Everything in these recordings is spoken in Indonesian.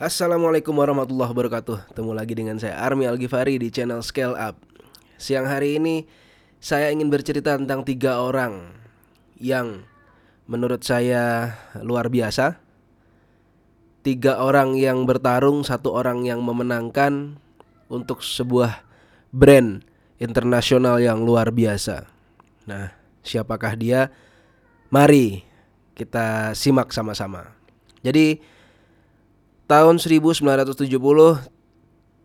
Assalamualaikum warahmatullahi wabarakatuh. Temu lagi dengan saya Army Algifari di channel Scale Up. Siang hari ini saya ingin bercerita tentang tiga orang Yang menurut saya luar biasa. Tiga orang yang bertarung, satu orang yang memenangkan Untuk sebuah brand internasional yang luar biasa. Nah siapakah dia? Mari kita simak sama-sama. Jadi Tahun 1970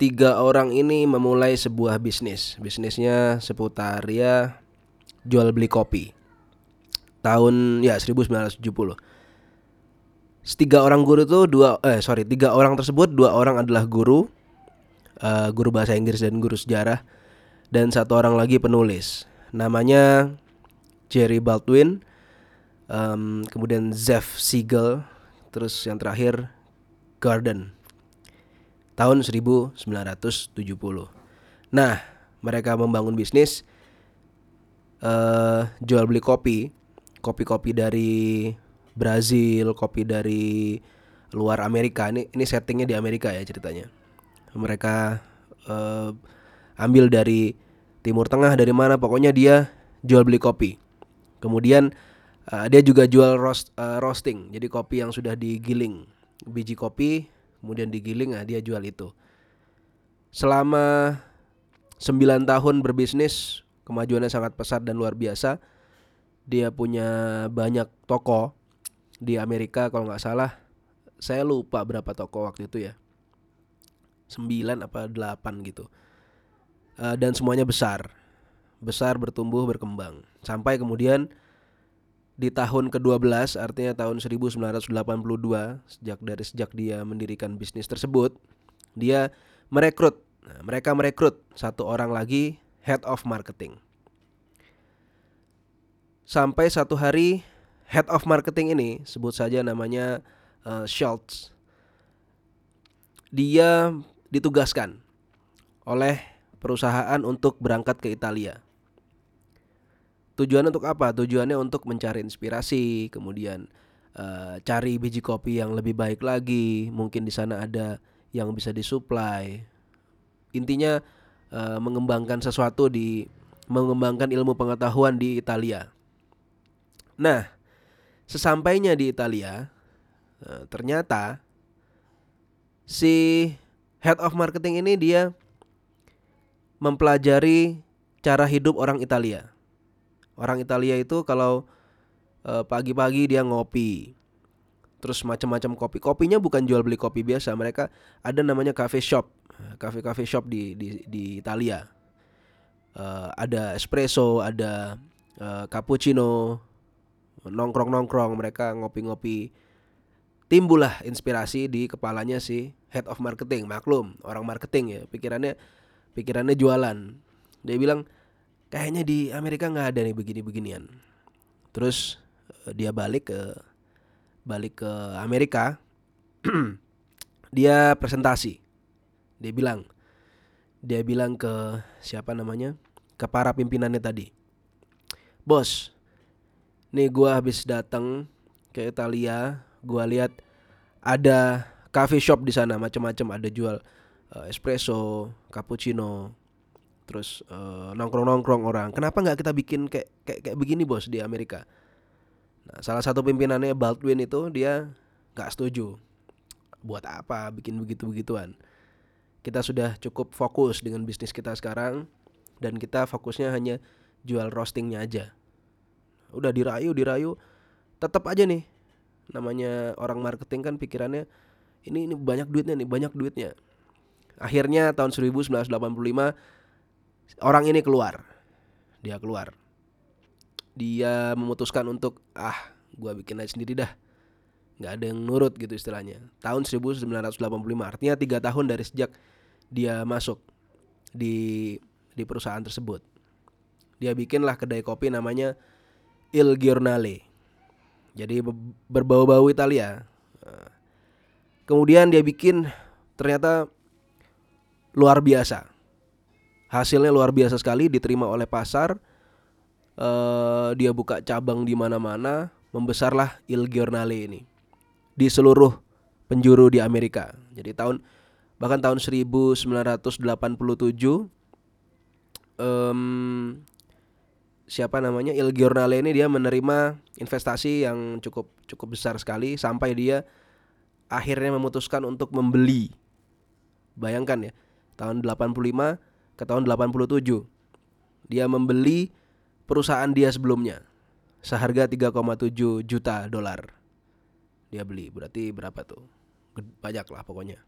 tiga orang ini memulai sebuah bisnis. Bisnisnya seputar ya jual beli kopi. Tahun ya 1970. Tiga orang guru itu dua eh sorry tiga orang tersebut dua orang adalah guru uh, guru bahasa Inggris dan guru sejarah dan satu orang lagi penulis namanya Jerry Baldwin um, kemudian Zev Siegel terus yang terakhir Garden tahun 1970. Nah, mereka membangun bisnis uh, jual beli kopi, kopi-kopi dari Brazil, kopi dari luar Amerika. Ini ini settingnya di Amerika ya ceritanya. Mereka uh, ambil dari Timur Tengah dari mana pokoknya dia jual beli kopi. Kemudian uh, dia juga jual roast, uh, roasting, jadi kopi yang sudah digiling biji kopi kemudian digiling nah dia jual itu. Selama 9 tahun berbisnis kemajuannya sangat pesat dan luar biasa. Dia punya banyak toko di Amerika kalau nggak salah. Saya lupa berapa toko waktu itu ya. 9 apa 8 gitu. Uh, dan semuanya besar. Besar bertumbuh berkembang. Sampai kemudian di tahun ke-12 artinya tahun 1982 sejak dari sejak dia mendirikan bisnis tersebut dia merekrut. Nah, mereka merekrut satu orang lagi head of marketing. Sampai satu hari head of marketing ini sebut saja namanya uh, Schultz dia ditugaskan oleh perusahaan untuk berangkat ke Italia Tujuannya untuk apa? Tujuannya untuk mencari inspirasi, kemudian uh, cari biji kopi yang lebih baik lagi. Mungkin di sana ada yang bisa disuplai. Intinya uh, mengembangkan sesuatu di mengembangkan ilmu pengetahuan di Italia. Nah, sesampainya di Italia, uh, ternyata si head of marketing ini dia mempelajari cara hidup orang Italia Orang Italia itu kalau eh, pagi-pagi dia ngopi. Terus macam-macam kopi. Kopinya bukan jual beli kopi biasa, mereka ada namanya cafe shop. Cafe-cafe shop di di di Italia. Uh, ada espresso, ada uh, cappuccino, nongkrong-nongkrong, mereka ngopi-ngopi. Timbullah inspirasi di kepalanya si head of marketing, maklum, orang marketing ya, pikirannya pikirannya jualan. Dia bilang, kayaknya di Amerika nggak ada nih begini-beginian. Terus eh, dia balik ke balik ke Amerika. Dia presentasi. Dia bilang dia bilang ke siapa namanya? Ke para pimpinannya tadi. Bos nih gua habis datang ke Italia gua lihat ada cafe shop di sana macam-macam ada jual uh, espresso cappuccino terus uh, nongkrong-nongkrong orang. Kenapa nggak kita bikin kayak kayak kayak begini bos di Amerika? Nah, salah satu pimpinannya Baldwin itu dia nggak setuju. Buat apa bikin begitu-begituan? Kita sudah cukup fokus dengan bisnis kita sekarang dan kita fokusnya hanya jual roastingnya aja. Udah dirayu, dirayu, tetap aja nih. Namanya orang marketing kan pikirannya ini ini banyak duitnya nih, banyak duitnya. Akhirnya tahun 1985 orang ini keluar. Dia keluar. Dia memutuskan untuk ah gua bikin aja sendiri dah. Nggak ada yang nurut gitu istilahnya. Tahun 1985 artinya tiga tahun dari sejak dia masuk di di perusahaan tersebut. Dia bikinlah kedai kopi namanya Il Giornale. Jadi berbau-bau Italia. Kemudian dia bikin ternyata luar biasa hasilnya luar biasa sekali diterima oleh pasar uh, dia buka cabang di mana-mana membesarlah Il Giornale ini di seluruh penjuru di Amerika. Jadi tahun bahkan tahun 1987 um, siapa namanya Il Giornale ini dia menerima investasi yang cukup cukup besar sekali sampai dia akhirnya memutuskan untuk membeli. Bayangkan ya, tahun 85 ke tahun 87. Dia membeli perusahaan dia sebelumnya seharga 3,7 juta dolar. Dia beli, berarti berapa tuh? Banyak lah pokoknya.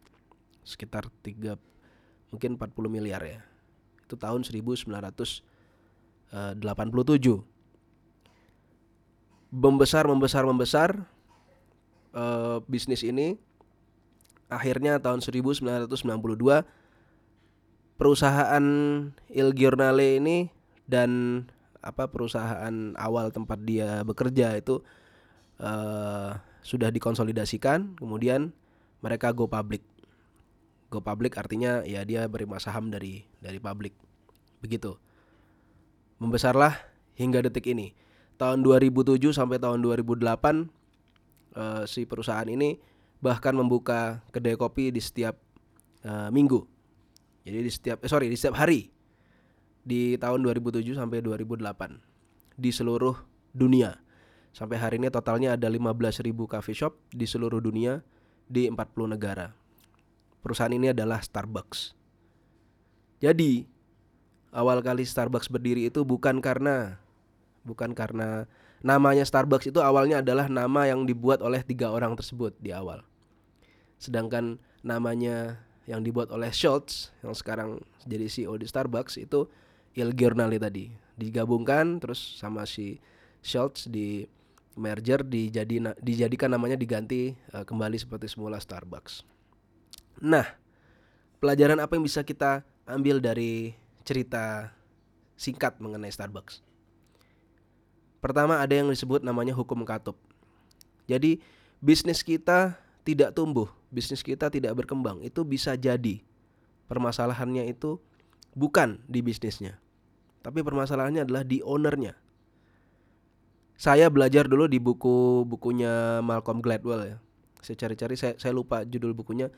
Sekitar 3 mungkin 40 miliar ya. Itu tahun 1900 87 membesar membesar membesar uh, bisnis ini akhirnya tahun 1992 perusahaan Il Giornale ini dan apa perusahaan awal tempat dia bekerja itu uh, sudah dikonsolidasikan kemudian mereka go public go public artinya ya dia beri saham dari dari publik begitu membesarlah hingga detik ini. Tahun 2007 sampai tahun 2008 uh, si perusahaan ini bahkan membuka kedai kopi di setiap uh, minggu. Jadi di setiap eh, sorry di setiap hari di tahun 2007 sampai 2008 di seluruh dunia. Sampai hari ini totalnya ada 15.000 coffee shop di seluruh dunia di 40 negara. Perusahaan ini adalah Starbucks. Jadi awal kali Starbucks berdiri itu bukan karena bukan karena namanya Starbucks itu awalnya adalah nama yang dibuat oleh tiga orang tersebut di awal. Sedangkan namanya yang dibuat oleh Schultz yang sekarang jadi CEO di Starbucks itu Il Giornale tadi digabungkan terus sama si Schultz di merger dijadi dijadikan namanya diganti uh, kembali seperti semula Starbucks. Nah, pelajaran apa yang bisa kita ambil dari cerita singkat mengenai Starbucks. Pertama ada yang disebut namanya hukum katup. Jadi bisnis kita tidak tumbuh, bisnis kita tidak berkembang, itu bisa jadi permasalahannya itu bukan di bisnisnya. Tapi permasalahannya adalah di ownernya. Saya belajar dulu di buku bukunya Malcolm Gladwell ya. Saya cari-cari saya, saya lupa judul bukunya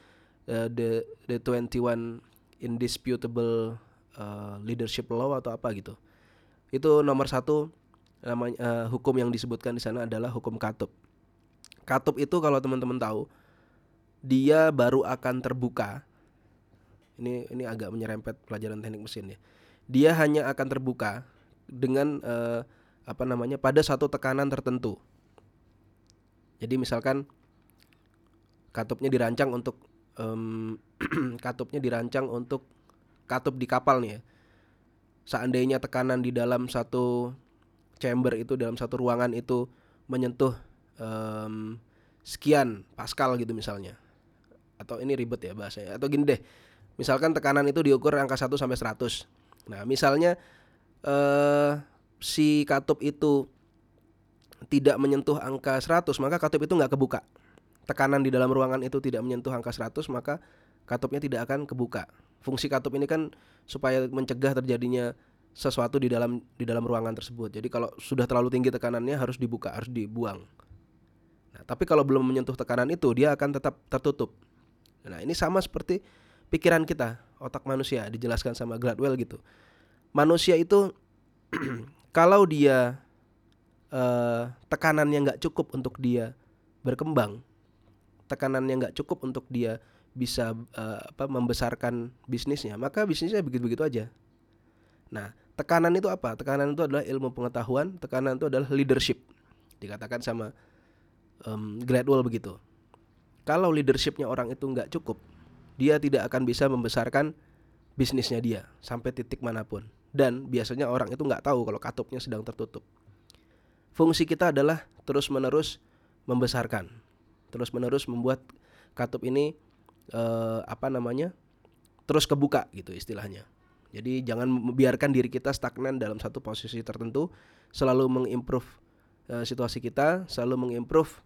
uh, The The 21 Indisputable uh, leadership law atau apa gitu. Itu nomor satu namanya uh, hukum yang disebutkan di sana adalah hukum katup. Katup itu kalau teman-teman tahu dia baru akan terbuka. Ini ini agak menyerempet pelajaran teknik mesin ya. Dia hanya akan terbuka dengan uh, apa namanya pada satu tekanan tertentu. Jadi misalkan katupnya dirancang untuk um, katupnya dirancang untuk katup di kapal nih ya. Seandainya tekanan di dalam satu chamber itu dalam satu ruangan itu menyentuh um, sekian pascal gitu misalnya. Atau ini ribet ya bahasanya. Atau gini deh. Misalkan tekanan itu diukur angka 1 sampai 100. Nah, misalnya uh, si katup itu tidak menyentuh angka 100, maka katup itu nggak kebuka. Tekanan di dalam ruangan itu tidak menyentuh angka 100, maka katupnya tidak akan kebuka fungsi katup ini kan supaya mencegah terjadinya sesuatu di dalam di dalam ruangan tersebut. Jadi kalau sudah terlalu tinggi tekanannya harus dibuka, harus dibuang. Nah, tapi kalau belum menyentuh tekanan itu dia akan tetap tertutup. Nah, ini sama seperti pikiran kita, otak manusia dijelaskan sama Gladwell gitu. Manusia itu kalau dia eh, tekanannya nggak cukup untuk dia berkembang, tekanannya nggak cukup untuk dia bisa uh, apa membesarkan bisnisnya, maka bisnisnya begitu-begitu aja. Nah, tekanan itu apa? Tekanan itu adalah ilmu pengetahuan, tekanan itu adalah leadership. Dikatakan sama um, Gladwell begitu. Kalau leadershipnya orang itu nggak cukup, dia tidak akan bisa membesarkan bisnisnya dia sampai titik mana pun. Dan biasanya orang itu nggak tahu kalau katupnya sedang tertutup. Fungsi kita adalah terus-menerus membesarkan, terus-menerus membuat katup ini uh, apa namanya terus kebuka gitu istilahnya. Jadi jangan membiarkan diri kita stagnan dalam satu posisi tertentu, selalu mengimprove uh, situasi kita, selalu mengimprove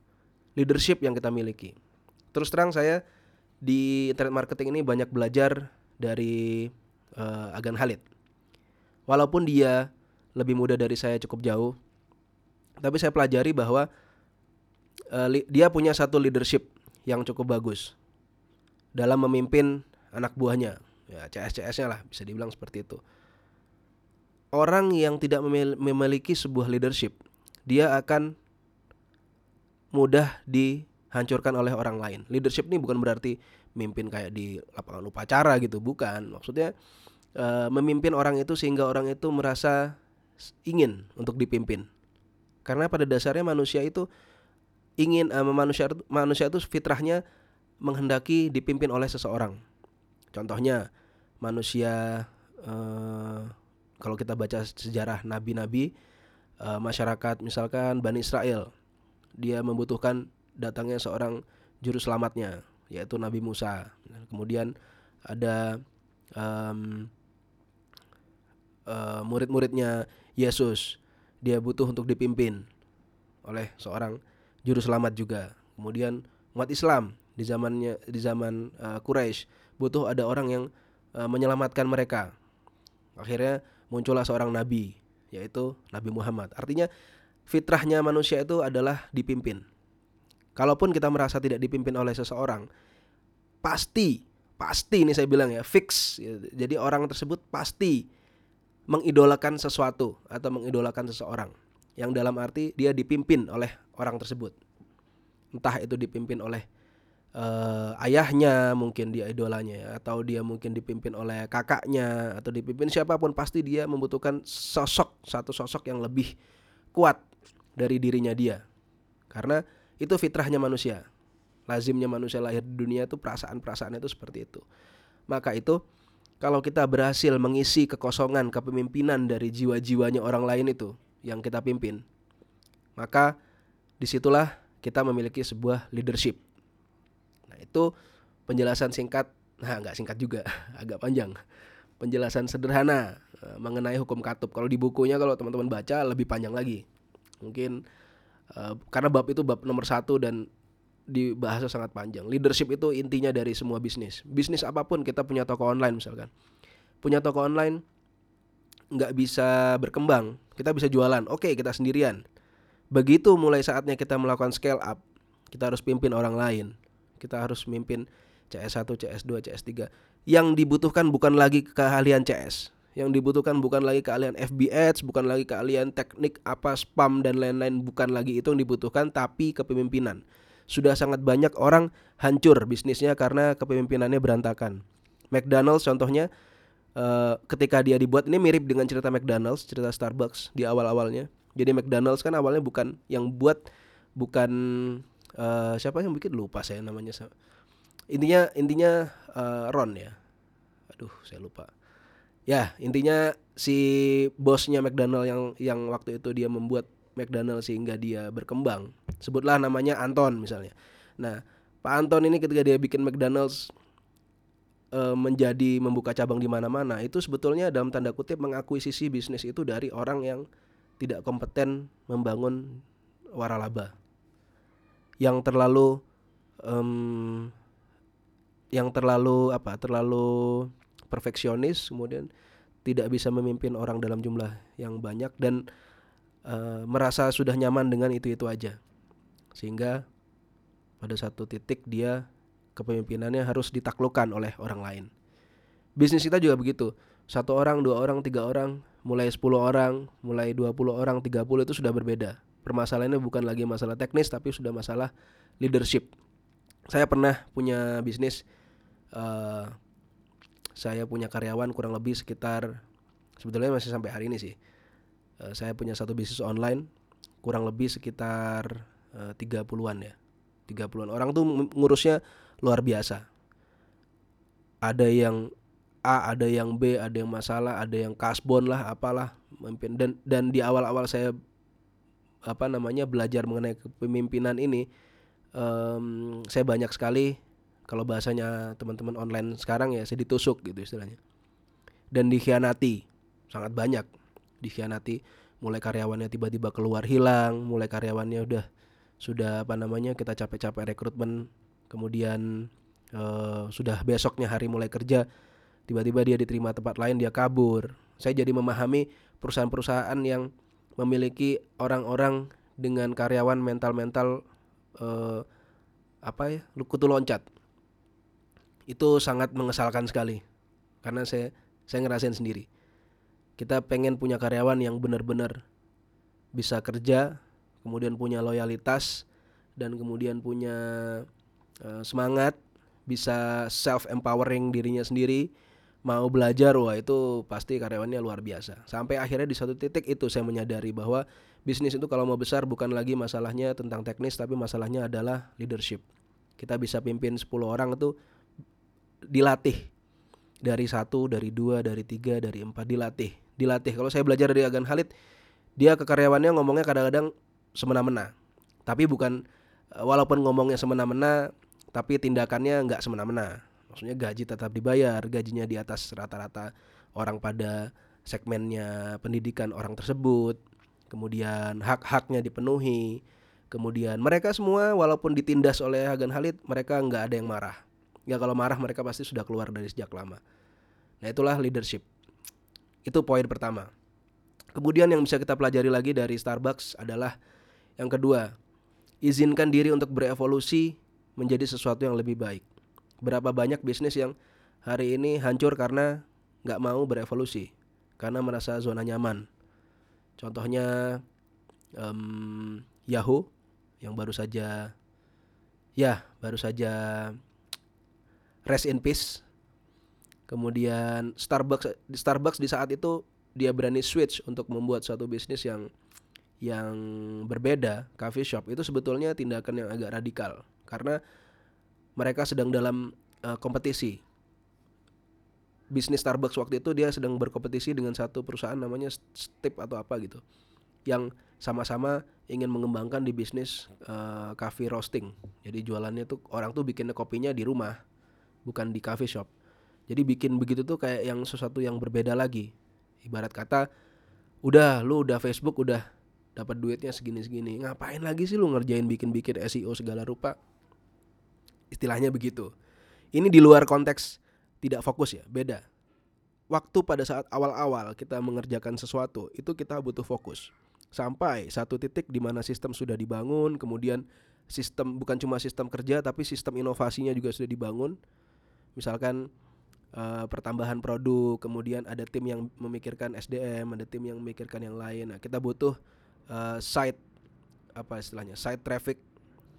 leadership yang kita miliki. Terus terang saya di internet marketing ini banyak belajar dari uh, Agan Halid. Walaupun dia lebih muda dari saya cukup jauh, tapi saya pelajari bahwa uh, dia punya satu leadership yang cukup bagus dalam memimpin anak buahnya. Ya, CS-CS-nya lah bisa dibilang seperti itu. Orang yang tidak memiliki sebuah leadership, dia akan mudah dihancurkan oleh orang lain. Leadership ini bukan berarti mimpin kayak di lapangan upacara gitu, bukan. Maksudnya uh, memimpin orang itu sehingga orang itu merasa ingin untuk dipimpin. Karena pada dasarnya manusia itu ingin uh, manusia manusia itu fitrahnya menghendaki dipimpin oleh seseorang. Contohnya manusia uh, kalau kita baca sejarah nabi-nabi uh, masyarakat misalkan Bani Israel dia membutuhkan datangnya seorang juru selamatnya yaitu Nabi Musa. Kemudian ada um, uh, murid-muridnya Yesus. Dia butuh untuk dipimpin oleh seorang juru selamat juga. Kemudian umat Islam di zamannya di zaman uh, Quraisy butuh ada orang yang uh, menyelamatkan mereka. Akhirnya muncullah seorang nabi yaitu Nabi Muhammad. Artinya fitrahnya manusia itu adalah dipimpin. Kalaupun kita merasa tidak dipimpin oleh seseorang, pasti pasti ini saya bilang ya fix. Jadi orang tersebut pasti mengidolakan sesuatu atau mengidolakan seseorang yang dalam arti dia dipimpin oleh orang tersebut. Entah itu dipimpin oleh uh, ayahnya, mungkin dia idolanya ya, atau dia mungkin dipimpin oleh kakaknya atau dipimpin siapa pun pasti dia membutuhkan sosok satu sosok yang lebih kuat dari dirinya dia. Karena itu fitrahnya manusia. Lazimnya manusia lahir di dunia itu perasaan-perasaan itu seperti itu. Maka itu kalau kita berhasil mengisi kekosongan kepemimpinan dari jiwa-jiwanya orang lain itu yang kita pimpin, maka di situlah kita memiliki sebuah leadership. Nah itu penjelasan singkat, nah nggak singkat juga, agak panjang. Penjelasan sederhana uh, mengenai hukum katup. Kalau di bukunya kalau teman-teman baca lebih panjang lagi. Mungkin uh, karena bab itu bab nomor satu dan dibahasnya sangat panjang. Leadership itu intinya dari semua bisnis. Bisnis apa pun kita punya toko online misalkan. Punya toko online nggak bisa berkembang, kita bisa jualan. Oke, kita sendirian. Begitu mulai saatnya kita melakukan scale up, kita harus pimpin orang lain. Kita harus mimpin CS1, CS2, CS3. Yang dibutuhkan bukan lagi keahlian CS. Yang dibutuhkan bukan lagi keahlian FB Ads, bukan lagi keahlian teknik apa spam dan lain-lain, bukan lagi itu yang dibutuhkan tapi kepemimpinan sudah sangat banyak orang hancur bisnisnya karena kepemimpinannya berantakan. McDonald's contohnya uh, ketika dia dibuat ini mirip dengan cerita McDonald's, cerita Starbucks di awal-awalnya. Jadi McDonald's kan awalnya bukan yang buat bukan uh, siapa yang bikin lupa saya namanya. Intinya intinya uh, Ron ya. Aduh, saya lupa. Ya, intinya si bosnya McDonald yang yang waktu itu dia membuat McDonald sehingga dia berkembang. Sebutlah namanya Anton misalnya. Nah, Pak Anton ini ketika dia bikin McDonald's e, menjadi membuka cabang di mana-mana, itu sebetulnya dalam tanda kutip mengakuisisi bisnis itu dari orang yang tidak kompeten membangun waralaba. Yang terlalu um, yang terlalu apa? Terlalu perfeksionis kemudian tidak bisa memimpin orang dalam jumlah yang banyak dan uh, merasa sudah nyaman dengan itu-itu aja. Sehingga pada satu titik dia kepemimpinannya harus ditaklukkan oleh orang lain. Bisnis kita juga begitu. Satu orang, dua orang, tiga orang, mulai 10 orang, mulai 20 orang, 30 itu sudah berbeda. Permasalahannya bukan lagi masalah teknis tapi sudah masalah leadership. Saya pernah punya bisnis uh, saya punya karyawan kurang lebih sekitar sebetulnya masih sampai hari ini sih. Uh, saya punya satu bisnis online kurang lebih sekitar eh, tiga puluhan ya. 30-an orang tuh ngurusnya luar biasa. Ada yang A ada yang B ada yang masalah ada yang kasbon lah apalah memimpin. Dan dan di awal-awal saya apa namanya belajar mengenai kepemimpinan ini um, saya banyak sekali kalau bahasanya teman-teman online sekarang ya saya ditusuk gitu istilahnya. Dan dikhianati sangat banyak dikhianati. Mulai karyawannya tiba-tiba keluar hilang mulai karyawannya udah sudah apa namanya kita capek-capek rekrutmen kemudian uh, sudah besoknya hari mulai kerja tiba-tiba dia diterima tempat lain dia kabur. Saya jadi memahami perusahaan-perusahaan yang memiliki orang-orang dengan karyawan mental-mental uh, apa ya kutu loncat itu sangat mengesalkan sekali karena saya saya ngerasain sendiri kita pengen punya karyawan yang benar-benar bisa kerja kemudian punya loyalitas dan kemudian punya uh, semangat bisa self empowering dirinya sendiri mau belajar wah itu pasti karyawannya luar biasa. Sampai akhirnya di satu titik itu saya menyadari bahwa bisnis itu kalau mau besar bukan lagi masalahnya tentang teknis tapi masalahnya adalah leadership. Kita bisa pimpin 10 orang itu dilatih. Dari satu, dari dua, dari tiga, dari empat dilatih, dilatih. Kalau saya belajar dari Agan Halid, dia ke karyawannya ngomongnya kadang-kadang semena-mena. Tapi bukan walaupun ngomongnya semena-mena, tapi tindakannya nggak semena-mena. Maksudnya gaji tetap dibayar gajinya di atas rata-rata orang pada segmennya pendidikan orang tersebut. Kemudian hak-haknya dipenuhi. Kemudian mereka semua walaupun ditindas oleh Hagan Halid mereka nggak ada yang marah ya kalau marah mereka pasti sudah keluar dari sejak lama. Nah itulah leadership. Itu poin pertama. Kemudian yang bisa kita pelajari lagi dari Starbucks adalah yang kedua izinkan diri untuk berevolusi menjadi sesuatu yang lebih baik. Berapa banyak bisnis yang hari ini hancur karena nggak mau berevolusi karena merasa zona nyaman. Contohnya um, Yahoo yang baru saja ya baru saja rest in peace kemudian Starbucks Starbucks di saat itu dia berani switch untuk membuat suatu bisnis yang yang berbeda coffee shop itu sebetulnya tindakan yang agak radikal karena mereka sedang dalam uh, kompetisi. Bisnis Starbucks waktu itu dia sedang berkompetisi dengan satu perusahaan namanya Stip atau apa gitu. Yang sama-sama ingin mengembangkan di bisnis uh, coffee roasting. Jadi jualannya tuh orang tuh bikin kopinya di rumah, bukan di coffee shop. Jadi bikin begitu tuh kayak yang sesuatu yang berbeda lagi. Ibarat kata, udah lu udah Facebook udah dapat duitnya segini-segini. Ngapain lagi sih lu ngerjain bikin-bikin SEO segala rupa? istilahnya begitu. Ini di luar konteks tidak fokus ya, beda. Waktu pada saat awal-awal kita mengerjakan sesuatu, itu kita butuh fokus. Sampai satu titik di mana sistem sudah dibangun, kemudian sistem bukan cuma sistem kerja tapi sistem inovasinya juga sudah dibangun. Misalkan uh, pertambahan produk, kemudian ada tim yang memikirkan SDM, ada tim yang memikirkan yang lain. Nah, kita butuh uh, site apa istilahnya? site traffic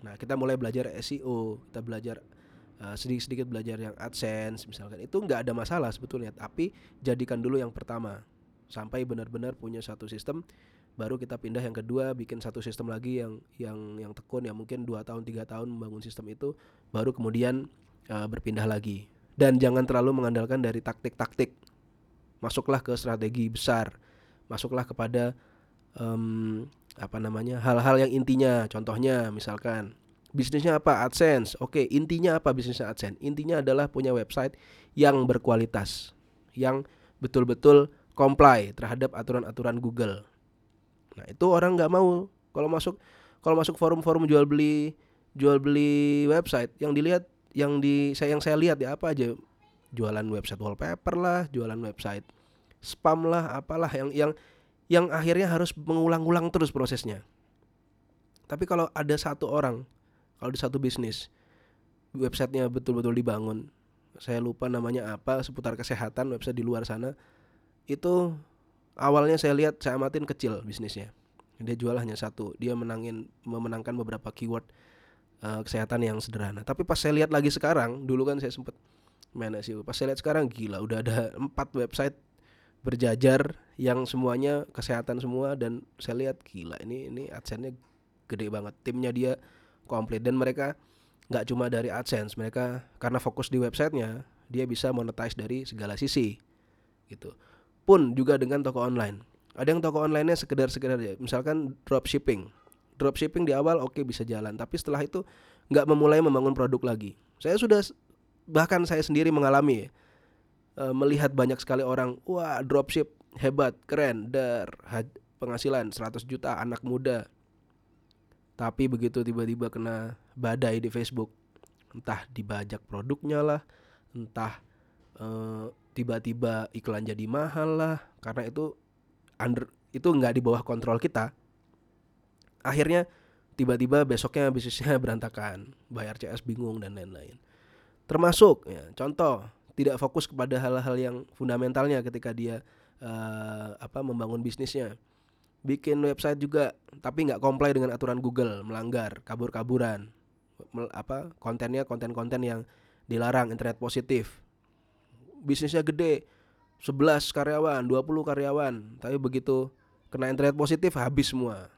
Nah, kita mulai belajar SEO, kita belajar sedikit eh, sedikit-sedikit belajar yang AdSense misalkan. Itu nggak ada masalah sebetulnya, tapi jadikan dulu yang pertama sampai benar-benar punya satu sistem baru kita pindah yang kedua bikin satu sistem lagi yang yang yang tekun ya mungkin dua tahun tiga tahun membangun sistem itu baru kemudian uh, berpindah lagi. Dan jangan terlalu mengandalkan dari taktik-taktik. Masuklah ke strategi besar. Masuklah kepada um, apa namanya hal-hal yang intinya. Contohnya misalkan bisnisnya apa? AdSense. Oke intinya apa bisnisnya AdSense? Intinya adalah punya website yang berkualitas yang betul-betul comply terhadap aturan-aturan Google. Nah itu orang nggak mau kalau masuk kalau masuk forum-forum jual beli jual beli website yang dilihat yang di saya yang saya lihat ya apa aja jualan website wallpaper lah jualan website spam lah apalah yang yang yang akhirnya harus mengulang-ulang terus prosesnya. Tapi kalau ada satu orang, kalau di satu bisnis, websitenya betul-betul dibangun, saya lupa namanya apa seputar kesehatan website di luar sana, itu awalnya saya lihat saya amatin kecil bisnisnya. Dia jual hanya satu, dia menangin memenangkan beberapa keyword uh, kesehatan yang sederhana. Tapi pas saya lihat lagi sekarang, dulu kan saya sempat mana sih, pas saya lihat sekarang gila udah ada empat website berjajar yang semuanya kesehatan semua. Dan saya lihat gila ini ini adsense-nya gede banget. Timnya dia komplit. Dan mereka nggak cuma dari adsense mereka karena fokus di websitenya dia bisa monetize dari segala sisi gitu. Pun juga dengan toko online. Ada yang toko online-nya sekedar sekedar ya misalkan dropshipping dropshipping di awal oke okay, bisa jalan. Tapi setelah itu nggak memulai membangun produk lagi. Saya sudah bahkan saya sendiri mengalami ya, uh, melihat banyak sekali orang wah dropship hebat keren dar penghasilan 100 juta anak muda. Tapi begitu tiba-tiba kena badai di Facebook entah dibajak produknya lah entah uh, tiba-tiba iklan jadi mahal lah karena itu under itu nggak di bawah kontrol kita akhirnya tiba-tiba besoknya bisnisnya berantakan, bayar CS bingung dan lain-lain. Termasuk ya, contoh tidak fokus kepada hal-hal yang fundamentalnya ketika dia uh, apa membangun bisnisnya. Bikin website juga tapi nggak comply dengan aturan Google, melanggar, kabur-kaburan. apa kontennya konten-konten yang dilarang internet positif. Bisnisnya gede, 11 karyawan, 20 karyawan, tapi begitu kena internet positif habis semua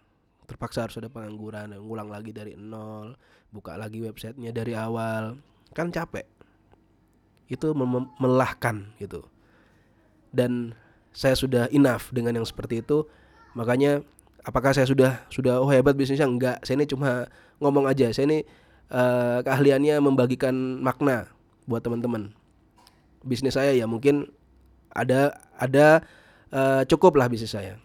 terpaksa harus ada pengangguran ngulang lagi dari nol buka lagi websitenya dari awal. Kan capek. Itu melelahkan gitu. Dan saya sudah enough dengan yang seperti itu. Makanya apakah saya sudah sudah oh hebat bisnisnya? Enggak. Saya ini cuma ngomong aja. Saya ini uh, keahliannya membagikan makna buat teman-teman. Bisnis saya ya mungkin ada ada uh, cukup lah bisnis saya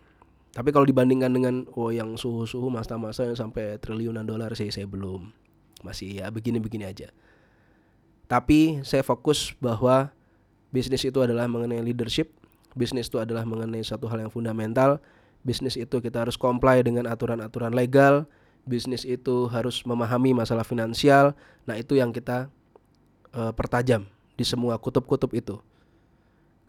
tapi kalau dibandingkan dengan oh yang suhu-suhu masa-masa yang sampai triliunan dolar sih saya belum. Masih ya begini-begini aja. Tapi saya fokus bahwa bisnis itu adalah mengenai leadership, bisnis itu adalah mengenai satu hal yang fundamental. Bisnis itu kita harus comply dengan aturan-aturan legal, bisnis itu harus memahami masalah finansial. Nah, itu yang kita uh, pertajam di semua kutub-kutub itu.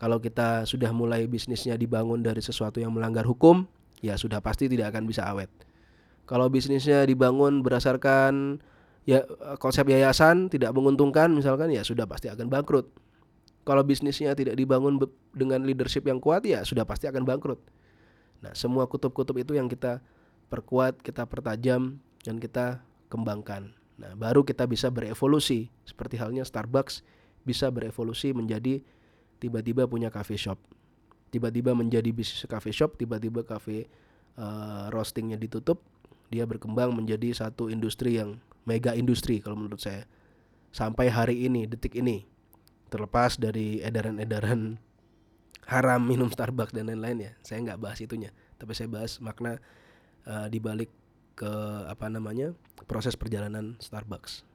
Kalau kita sudah mulai bisnisnya dibangun dari sesuatu yang melanggar hukum, ya sudah pasti tidak akan bisa awet. Kalau bisnisnya dibangun berdasarkan ya konsep yayasan tidak menguntungkan misalkan ya sudah pasti akan bangkrut. Kalau bisnisnya tidak dibangun dengan leadership yang kuat ya sudah pasti akan bangkrut. Nah, semua kutub-kutub itu yang kita perkuat, kita pertajam dan kita kembangkan. Nah, baru kita bisa berevolusi seperti halnya Starbucks bisa berevolusi menjadi tiba-tiba punya cafe shop. Tiba-tiba menjadi bisnis cafe shop tiba-tiba cafe uh, roastingnya ditutup dia berkembang menjadi satu industri yang mega industri kalau menurut saya. Sampai hari ini detik ini terlepas dari edaran-edaran haram minum Starbucks dan lain-lain ya saya nggak bahas itunya. Tapi saya bahas makna uh, dibalik ke apa namanya proses perjalanan Starbucks.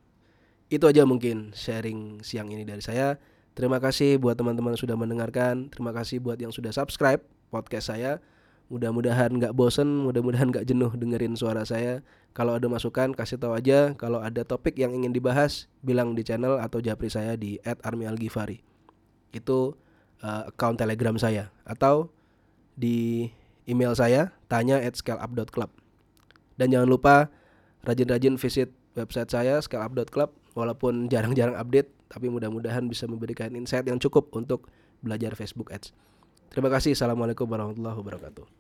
Itu aja mungkin sharing siang ini dari saya Terima kasih buat teman-teman sudah mendengarkan. Terima kasih buat yang sudah subscribe podcast saya. Mudah-mudahan nggak bosen, mudah-mudahan nggak jenuh dengerin suara saya. Kalau ada masukan kasih tahu aja. Kalau ada topik yang ingin dibahas, bilang di channel atau japri saya di @armialgifari. Itu uh, account Telegram saya atau di email saya tanya at scaleup.club. Dan jangan lupa rajin-rajin visit website saya scaleup.club walaupun jarang-jarang update tapi mudah-mudahan bisa memberikan insight yang cukup untuk belajar Facebook Ads. Terima kasih. Assalamualaikum warahmatullahi wabarakatuh.